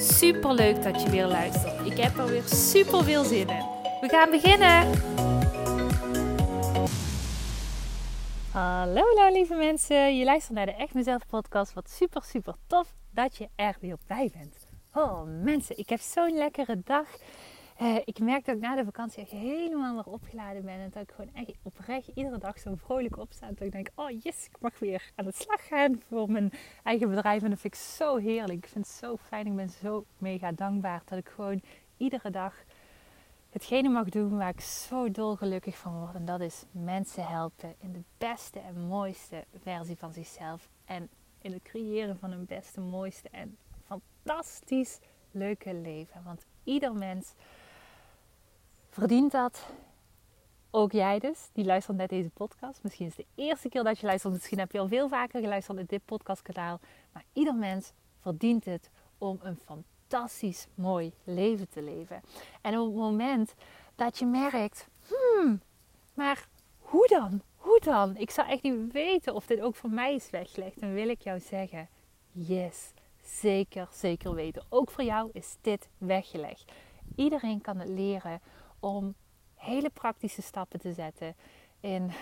Super leuk dat je weer luistert. Ik heb er weer super veel zin in. We gaan beginnen. Hallo, hallo lieve mensen. Je luistert naar de Echt Mezelf podcast. Wat super, super tof dat je er weer bij bent. Oh mensen, ik heb zo'n lekkere dag. Uh, ik merk dat ik na de vakantie echt helemaal weer opgeladen ben. En dat ik gewoon echt oprecht iedere dag zo vrolijk opsta. Dat ik denk, oh yes, ik mag weer aan de slag gaan voor mijn eigen bedrijf. En dat vind ik zo heerlijk. Ik vind het zo fijn. Ik ben zo mega dankbaar dat ik gewoon iedere dag hetgene mag doen waar ik zo dolgelukkig van word. En dat is mensen helpen in de beste en mooiste versie van zichzelf. En in het creëren van een beste, mooiste en fantastisch leuke leven. Want ieder mens verdient dat. Ook jij dus, die luistert net deze podcast. Misschien is het de eerste keer dat je luistert. Misschien heb je al veel vaker geluisterd naar dit podcastkanaal. Maar ieder mens verdient het om een fantastisch mooi leven te leven. En op het moment dat je merkt, hmm, maar hoe dan? Hoe dan? Ik zou echt niet weten of dit ook voor mij is weggelegd. Dan wil ik jou zeggen, yes, zeker, zeker weten. Ook voor jou is dit weggelegd. Iedereen kan het leren om hele praktische stappen te zetten in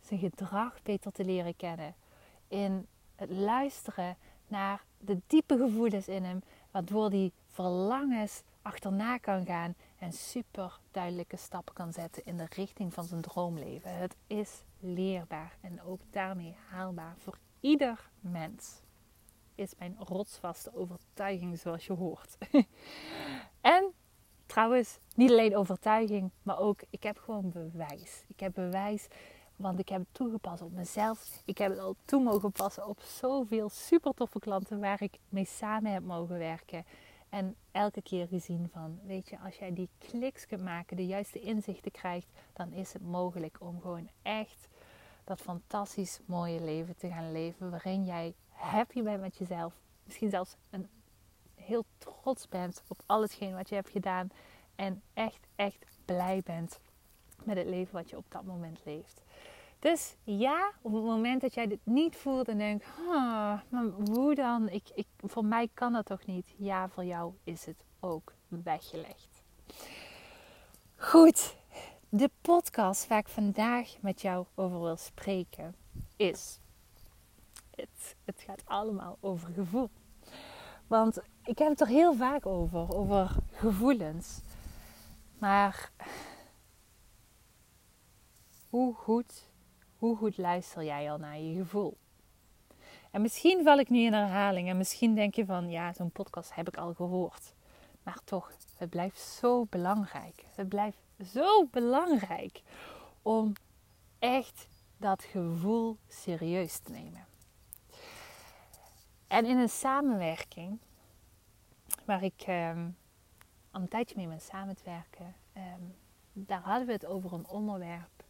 zijn gedrag beter te leren kennen. In het luisteren naar de diepe gevoelens in hem, waardoor die verlangens achterna kan gaan en super duidelijke stappen kan zetten in de richting van zijn droomleven. Het is leerbaar en ook daarmee haalbaar voor ieder mens. Is mijn rotsvaste overtuiging, zoals je hoort. en Trouwens, niet alleen overtuiging, maar ook ik heb gewoon bewijs. Ik heb bewijs, want ik heb het toegepast op mezelf. Ik heb het al toe mogen passen op zoveel super toffe klanten waar ik mee samen heb mogen werken. En elke keer gezien van, weet je, als jij die kliks kunt maken, de juiste inzichten krijgt, dan is het mogelijk om gewoon echt dat fantastisch mooie leven te gaan leven. Waarin jij happy bent met jezelf. Misschien zelfs een heel trots bent op alles wat je hebt gedaan. En echt, echt blij bent met het leven wat je op dat moment leeft. Dus ja, op het moment dat jij dit niet voelt en denkt, maar hoe dan? Ik, ik, voor mij kan dat toch niet? Ja, voor jou is het ook weggelegd. Goed, de podcast waar ik vandaag met jou over wil spreken is. Het, het gaat allemaal over gevoel. Want ik heb het er heel vaak over, over gevoelens. Maar hoe goed, hoe goed luister jij al naar je gevoel? En misschien val ik nu in herhaling en misschien denk je van ja, zo'n podcast heb ik al gehoord. Maar toch, het blijft zo belangrijk. Het blijft zo belangrijk om echt dat gevoel serieus te nemen. En in een samenwerking, waar ik um, al een tijdje mee ben samen te werken, ehm, daar hadden we het over een onderwerp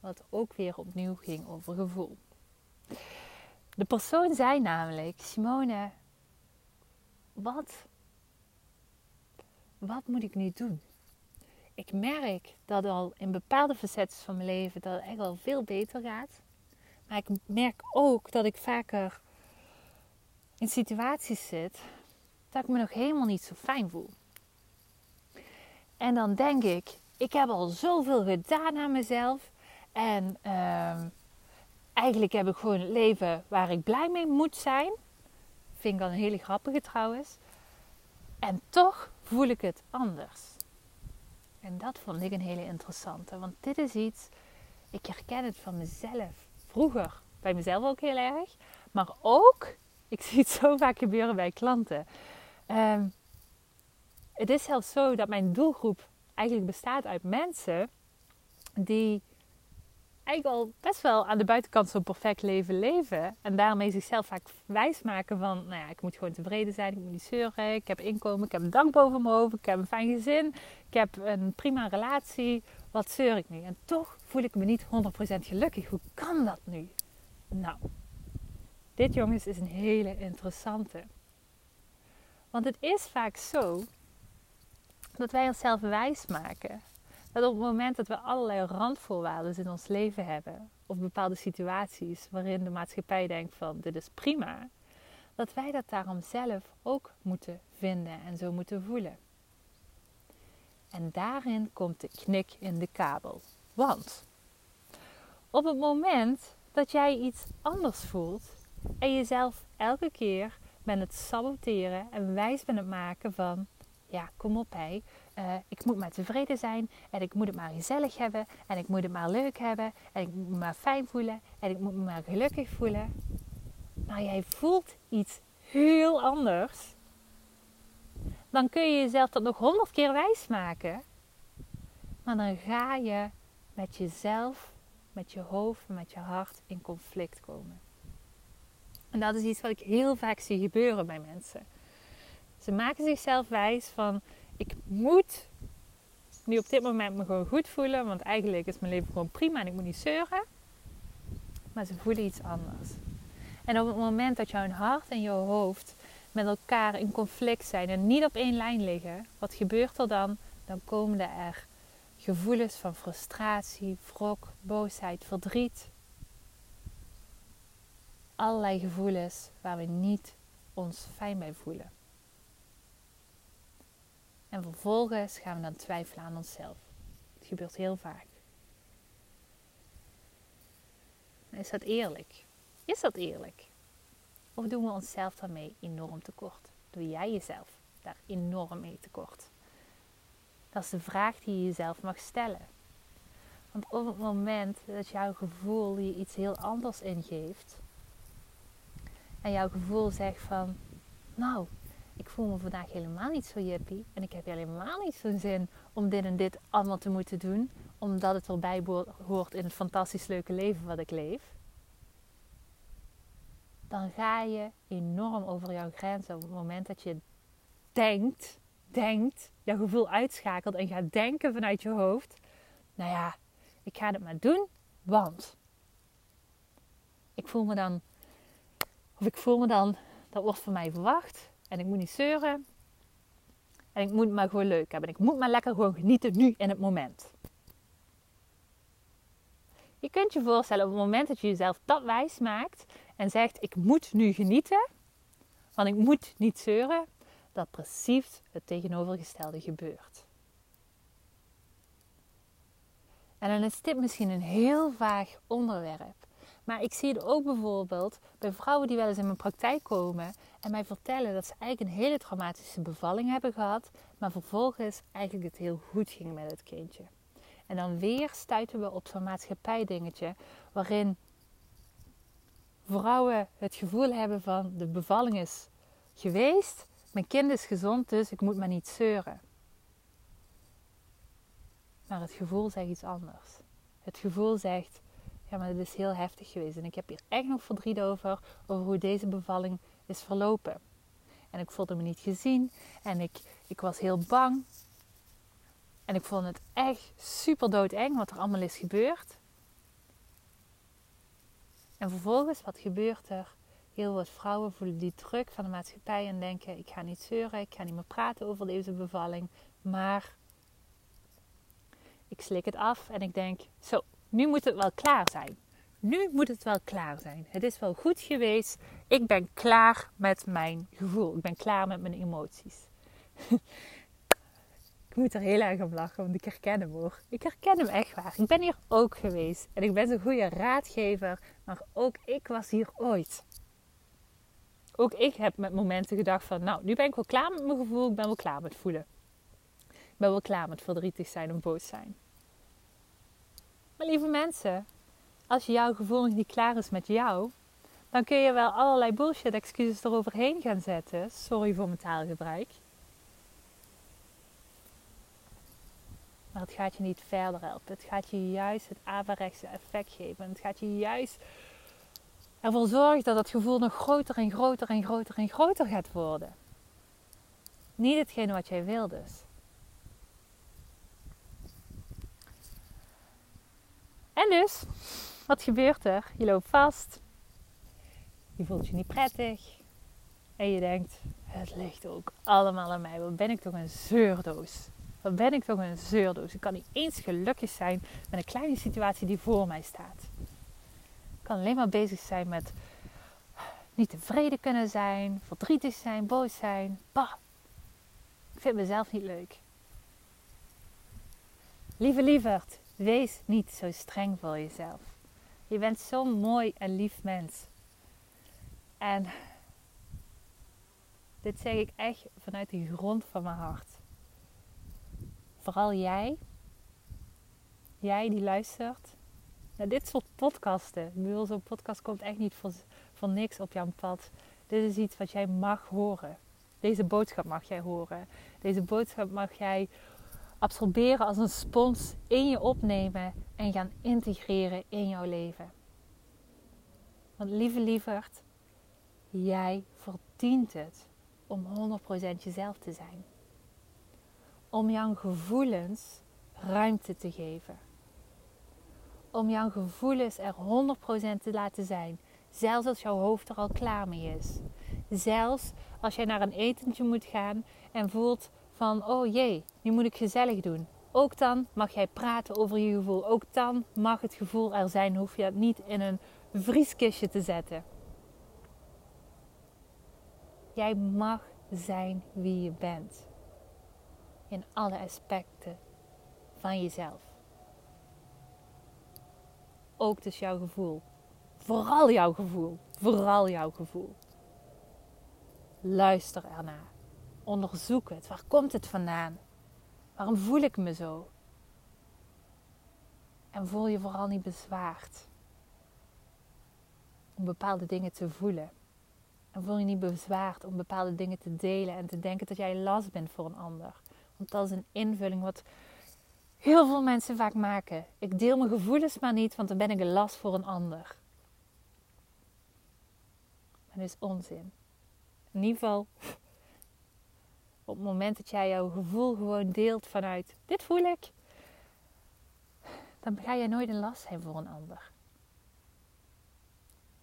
wat ook weer opnieuw ging over gevoel. De persoon zei namelijk, Simone, wat, wat moet ik nu doen? Ik merk dat al in bepaalde facetten van mijn leven dat het echt al veel beter gaat. Maar ik merk ook dat ik vaker in situaties zit dat ik me nog helemaal niet zo fijn voel. En dan denk ik, ik heb al zoveel gedaan aan mezelf. En ehm, eigenlijk heb ik gewoon het leven waar ik blij mee moet zijn. Vind ik al een hele grappige trouwens. En toch voel ik het anders. En dat vond ik een hele interessante. Want dit is iets, ik herken het van mezelf. Vroeger bij mezelf ook heel erg. Maar ook ik zie het zo vaak gebeuren bij klanten. Um, het is zelfs zo dat mijn doelgroep eigenlijk bestaat uit mensen die eigenlijk al best wel aan de buitenkant zo'n perfect leven leven. En daarmee zichzelf vaak wijsmaken van, nou ja, ik moet gewoon tevreden zijn, ik moet niet zeuren, ik heb inkomen, ik heb een dank boven mijn ik heb een fijn gezin, ik heb een prima relatie. Wat zeur ik nu? En toch voel ik me niet 100% gelukkig. Hoe kan dat nu? Nou, dit jongens is een hele interessante. Want het is vaak zo dat wij onszelf wijsmaken dat op het moment dat we allerlei randvoorwaarden in ons leven hebben, of bepaalde situaties waarin de maatschappij denkt van dit is prima, dat wij dat daarom zelf ook moeten vinden en zo moeten voelen. En daarin komt de knik in de kabel. Want op het moment dat jij iets anders voelt en jezelf elke keer bent het saboteren en wijs bent het maken van ja, kom op hé. Uh, ik moet maar tevreden zijn en ik moet het maar gezellig hebben en ik moet het maar leuk hebben en ik moet me maar fijn voelen en ik moet me maar gelukkig voelen. Maar jij voelt iets heel anders. Dan kun je jezelf dat nog honderd keer wijs maken. Maar dan ga je met jezelf, met je hoofd en met je hart in conflict komen. En dat is iets wat ik heel vaak zie gebeuren bij mensen. Ze maken zichzelf wijs van ik moet nu op dit moment me gewoon goed voelen, want eigenlijk is mijn leven gewoon prima en ik moet niet zeuren. Maar ze voelen iets anders. En op het moment dat jouw hart en jouw hoofd met elkaar in conflict zijn en niet op één lijn liggen, wat gebeurt er dan? Dan komen er gevoelens van frustratie, wrok, boosheid, verdriet. Allerlei gevoelens waar we niet ons fijn bij voelen. En vervolgens gaan we dan twijfelen aan onszelf. Het gebeurt heel vaak. Is dat eerlijk? Is dat eerlijk? Of doen we onszelf daarmee enorm tekort? Doe jij jezelf daar enorm mee tekort? Dat is de vraag die je jezelf mag stellen. Want op het moment dat jouw gevoel je iets heel anders ingeeft, en jouw gevoel zegt van, nou, ik voel me vandaag helemaal niet zo jippie. En ik heb helemaal niet zo'n zin om dit en dit allemaal te moeten doen. Omdat het erbij hoort in het fantastisch leuke leven wat ik leef. Dan ga je enorm over jouw grenzen op het moment dat je denkt, denkt, jouw gevoel uitschakelt en gaat denken vanuit je hoofd. Nou ja, ik ga het maar doen, want ik voel me dan, of ik voel me dan, dat wordt van mij verwacht. En ik moet niet zeuren. En ik moet het maar gewoon leuk hebben. Ik moet maar lekker gewoon genieten nu in het moment. Je kunt je voorstellen op het moment dat je jezelf dat wijs maakt en zegt: Ik moet nu genieten, want ik moet niet zeuren, dat precies het tegenovergestelde gebeurt. En dan is dit misschien een heel vaag onderwerp. Maar ik zie het ook bijvoorbeeld bij vrouwen die wel eens in mijn praktijk komen en mij vertellen dat ze eigenlijk een hele traumatische bevalling hebben gehad, maar vervolgens eigenlijk het heel goed ging met het kindje. En dan weer stuiten we op zo'n maatschappijdingetje waarin vrouwen het gevoel hebben van de bevalling is geweest, mijn kind is gezond, dus ik moet maar niet zeuren. Maar het gevoel zegt iets anders. Het gevoel zegt, ja, maar het is heel heftig geweest. En ik heb hier echt nog verdriet over, over hoe deze bevalling is verlopen. En ik voelde me niet gezien en ik, ik was heel bang. En ik vond het echt super doodeng wat er allemaal is gebeurd. En vervolgens, wat gebeurt er? Heel wat vrouwen voelen die druk van de maatschappij en denken: ik ga niet zeuren, ik ga niet meer praten over deze bevalling, maar ik slik het af en ik denk: zo, nu moet het wel klaar zijn. Nu moet het wel klaar zijn. Het is wel goed geweest. Ik ben klaar met mijn gevoel. Ik ben klaar met mijn emoties. ik moet er heel erg om lachen, want ik herken hem hoor. Ik herken hem echt waar. Ik ben hier ook geweest. En ik ben zo'n goede raadgever. Maar ook ik was hier ooit. Ook ik heb met momenten gedacht van... Nou, nu ben ik wel klaar met mijn gevoel. Ik ben wel klaar met voelen. Ik ben wel klaar met verdrietig zijn en boos zijn. Maar lieve mensen, als jouw gevoel nog niet klaar is met jou, dan kun je wel allerlei bullshit excuses eroverheen gaan zetten. Sorry voor mijn taalgebruik. Maar het gaat je niet verder helpen. Het gaat je juist het averechtse effect geven. En het gaat je juist ervoor zorgen dat het gevoel nog groter en groter en groter en groter gaat worden. Niet hetgene wat jij wil dus. En dus, wat gebeurt er? Je loopt vast. Je voelt je niet prettig. En je denkt, het ligt ook allemaal aan mij. Wat ben ik toch een zeurdoos. Wat ben ik toch een zeurdoos. Ik kan niet eens gelukkig zijn met een kleine situatie die voor mij staat. Ik kan alleen maar bezig zijn met niet tevreden kunnen zijn, verdrietig zijn, boos zijn. Bah, ik vind mezelf niet leuk. Lieve lieverd, wees niet zo streng voor jezelf. Je bent zo'n mooi en lief mens. En dit zeg ik echt vanuit de grond van mijn hart. Vooral jij, jij die luistert naar dit soort podcasten. Ik bedoel, zo'n podcast komt echt niet voor, voor niks op jouw pad. Dit is iets wat jij mag horen. Deze boodschap mag jij horen. Deze boodschap mag jij absorberen als een spons in je opnemen en gaan integreren in jouw leven. Want lieve lieverd, jij verdient het om 100% jezelf te zijn. Om jouw gevoelens ruimte te geven. Om jouw gevoelens er 100% te laten zijn. Zelfs als jouw hoofd er al klaar mee is. Zelfs als jij naar een etentje moet gaan en voelt van, oh jee, nu moet ik gezellig doen. Ook dan mag jij praten over je gevoel. Ook dan mag het gevoel er zijn. Hoef je het niet in een vrieskistje te zetten. Jij mag zijn wie je bent. In alle aspecten van jezelf. Ook dus jouw gevoel. Vooral jouw gevoel. Vooral jouw gevoel. Luister ernaar. Onderzoek het. Waar komt het vandaan? Waarom voel ik me zo? En voel je vooral niet bezwaard om bepaalde dingen te voelen. En voel je niet bezwaard om bepaalde dingen te delen en te denken dat jij last bent voor een ander. Want dat is een invulling wat heel veel mensen vaak maken. Ik deel mijn gevoelens maar niet, want dan ben ik een last voor een ander. dat is onzin. In ieder geval, op het moment dat jij jouw gevoel gewoon deelt vanuit dit voel ik, dan ga je nooit een last zijn voor een ander.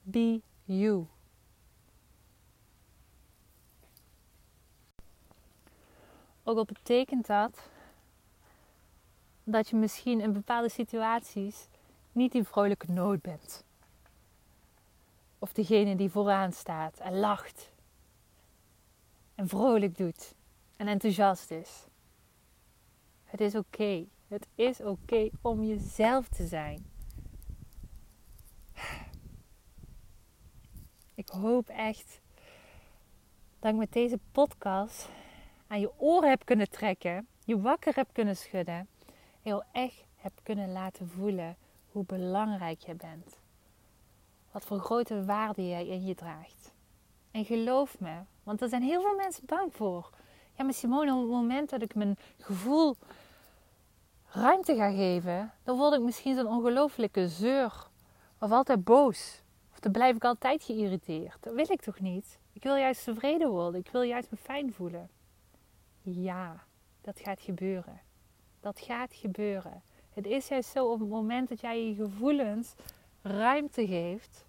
Be you. Ook al betekent dat dat je misschien in bepaalde situaties niet die vrolijke nood bent. Of degene die vooraan staat en lacht. En vrolijk doet. En enthousiast is. Het is oké. Het is oké om jezelf te zijn. Ik hoop echt dat ik met deze podcast aan je oren heb kunnen trekken, je wakker heb kunnen schudden, heel echt heb kunnen laten voelen hoe belangrijk je bent. Wat voor grote waarde jij in je draagt. En geloof me, want er zijn heel veel mensen bang voor. Ja, maar Simone, op het moment dat ik mijn gevoel ruimte ga geven, dan word ik misschien zo'n ongelofelijke zeur. Of altijd boos. Of dan blijf ik altijd geïrriteerd. Dat wil ik toch niet? Ik wil juist tevreden worden. Ik wil juist me fijn voelen. Ja, dat gaat gebeuren. Dat gaat gebeuren. Het is juist zo op het moment dat jij je gevoelens ruimte geeft,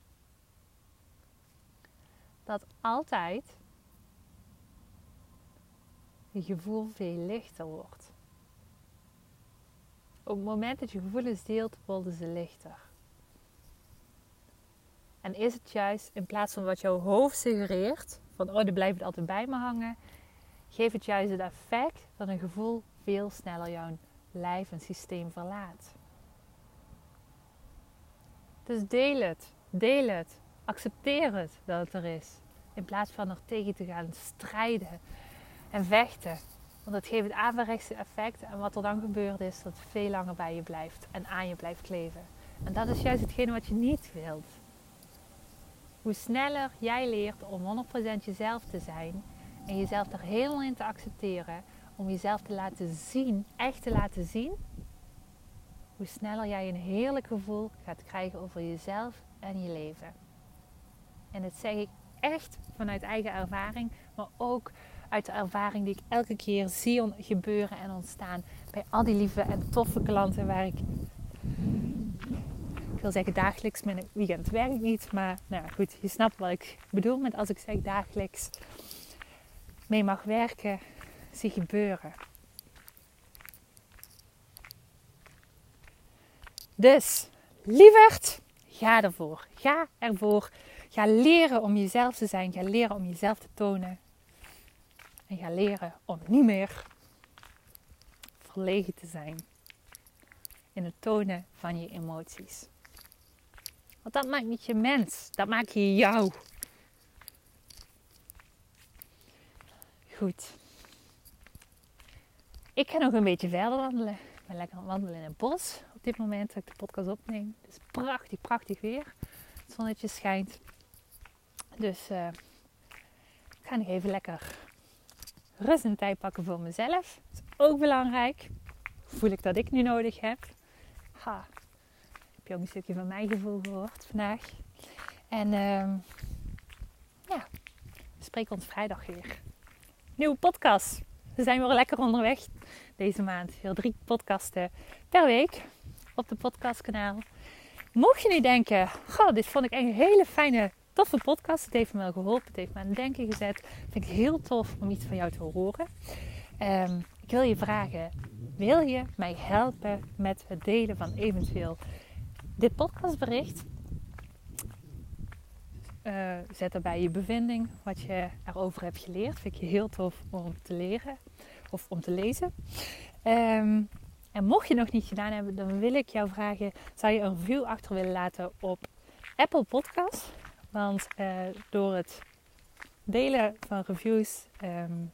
dat altijd je gevoel veel lichter wordt. Op het moment dat je gevoelens deelt, worden ze lichter. En is het juist in plaats van wat jouw hoofd suggereert, van oh, die blijft altijd bij me hangen, geeft het juist het effect dat een gevoel veel sneller jouw lijf en systeem verlaat. Dus deel het, deel het, accepteer het dat het er is, in plaats van er tegen te gaan strijden en vechten. Want het geeft het averechtse effect en wat er dan gebeurt is dat het veel langer bij je blijft en aan je blijft kleven. En dat is juist hetgene wat je niet wilt. Hoe sneller jij leert om 100% jezelf te zijn en jezelf er helemaal in te accepteren, om jezelf te laten zien, echt te laten zien, hoe sneller jij een heerlijk gevoel gaat krijgen over jezelf en je leven. En dat zeg ik echt vanuit eigen ervaring, maar ook uit de ervaring die ik elke keer zie gebeuren en ontstaan bij al die lieve en toffe klanten waar ik, ik wil zeggen dagelijks, mijn weekend werkt niet, maar nou goed, je snapt wat ik bedoel met als ik zeg dagelijks mee mag werken, zie gebeuren. Dus, lieverd, ga ervoor. Ga ervoor. Ga leren om jezelf te zijn. Ga leren om jezelf te tonen. En ga leren om niet meer verlegen te zijn in het tonen van je emoties. Want dat maakt niet je mens, dat maakt je jou. Goed. Ik ga nog een beetje verder wandelen. Ik ben lekker aan het wandelen in het bos op dit moment dat ik de podcast opneem. Het is prachtig, prachtig weer. Het zonnetje schijnt. Dus uh, ik ga nog even lekker rust en tijd pakken voor mezelf. Is ook belangrijk. Voel ik dat ik nu nodig heb. Ha. Heb je ook een stukje van mijn gevoel gehoord vandaag. En uh, ja, we spreken ons vrijdag weer. Nieuwe podcast. We zijn weer lekker onderweg deze maand. Heel drie podcasten per week op de podcastkanaal. Mocht je nu denken, goh, dit vond ik een hele fijne toffe podcast. Het heeft me wel geholpen. Het heeft me aan het denken gezet. Vind ik heel tof om iets van jou te horen. Um, ik wil je vragen: wil je mij helpen met het delen van eventueel dit podcastbericht? Uh, zet erbij je bevinding, wat je erover hebt geleerd. Vind ik je heel tof om te leren of om te lezen. Um, en mocht je nog niet gedaan hebben, dan wil ik jou vragen: zou je een review achter willen laten op Apple Podcast? Want uh, door het delen van reviews um,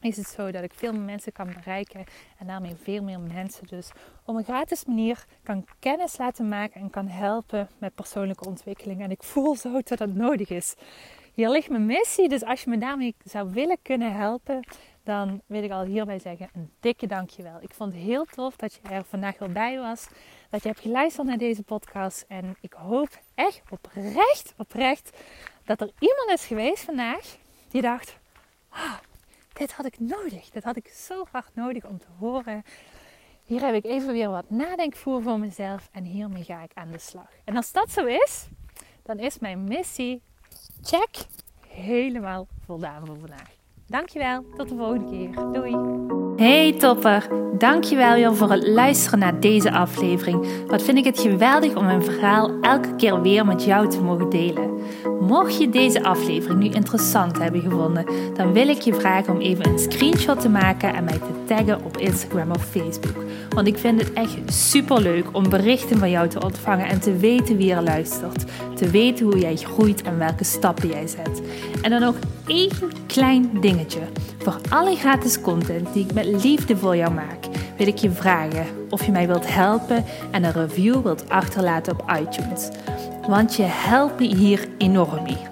is het zo dat ik veel meer mensen kan bereiken en daarmee veel meer mensen dus op een gratis manier kan kennis laten maken en kan helpen met persoonlijke ontwikkeling. En ik voel zo dat dat nodig is. Hier ligt mijn missie, dus als je me daarmee zou willen kunnen helpen, dan wil ik al hierbij zeggen een dikke dankjewel. Ik vond het heel tof dat je er vandaag wel bij was. Dat je hebt geluisterd naar deze podcast. En ik hoop echt oprecht, oprecht dat er iemand is geweest vandaag die dacht... Oh, dit had ik nodig. Dit had ik zo hard nodig om te horen. Hier heb ik even weer wat nadenkvoer voor mezelf. En hiermee ga ik aan de slag. En als dat zo is, dan is mijn missie check helemaal voldaan voor vandaag. Dankjewel, tot de volgende keer. Doei! Hey topper, dankjewel weer voor het luisteren naar deze aflevering. Wat vind ik het geweldig om mijn verhaal elke keer weer met jou te mogen delen. Mocht je deze aflevering nu interessant hebben gevonden, dan wil ik je vragen om even een screenshot te maken en mij te taggen op Instagram of Facebook. Want ik vind het echt super leuk om berichten van jou te ontvangen en te weten wie er luistert. Te weten hoe jij groeit en welke stappen jij zet. En dan nog één klein dingetje. Voor alle gratis content die ik met liefde voor jou maak, wil ik je vragen of je mij wilt helpen en een review wilt achterlaten op iTunes. Want je helpt me hier enorm mee.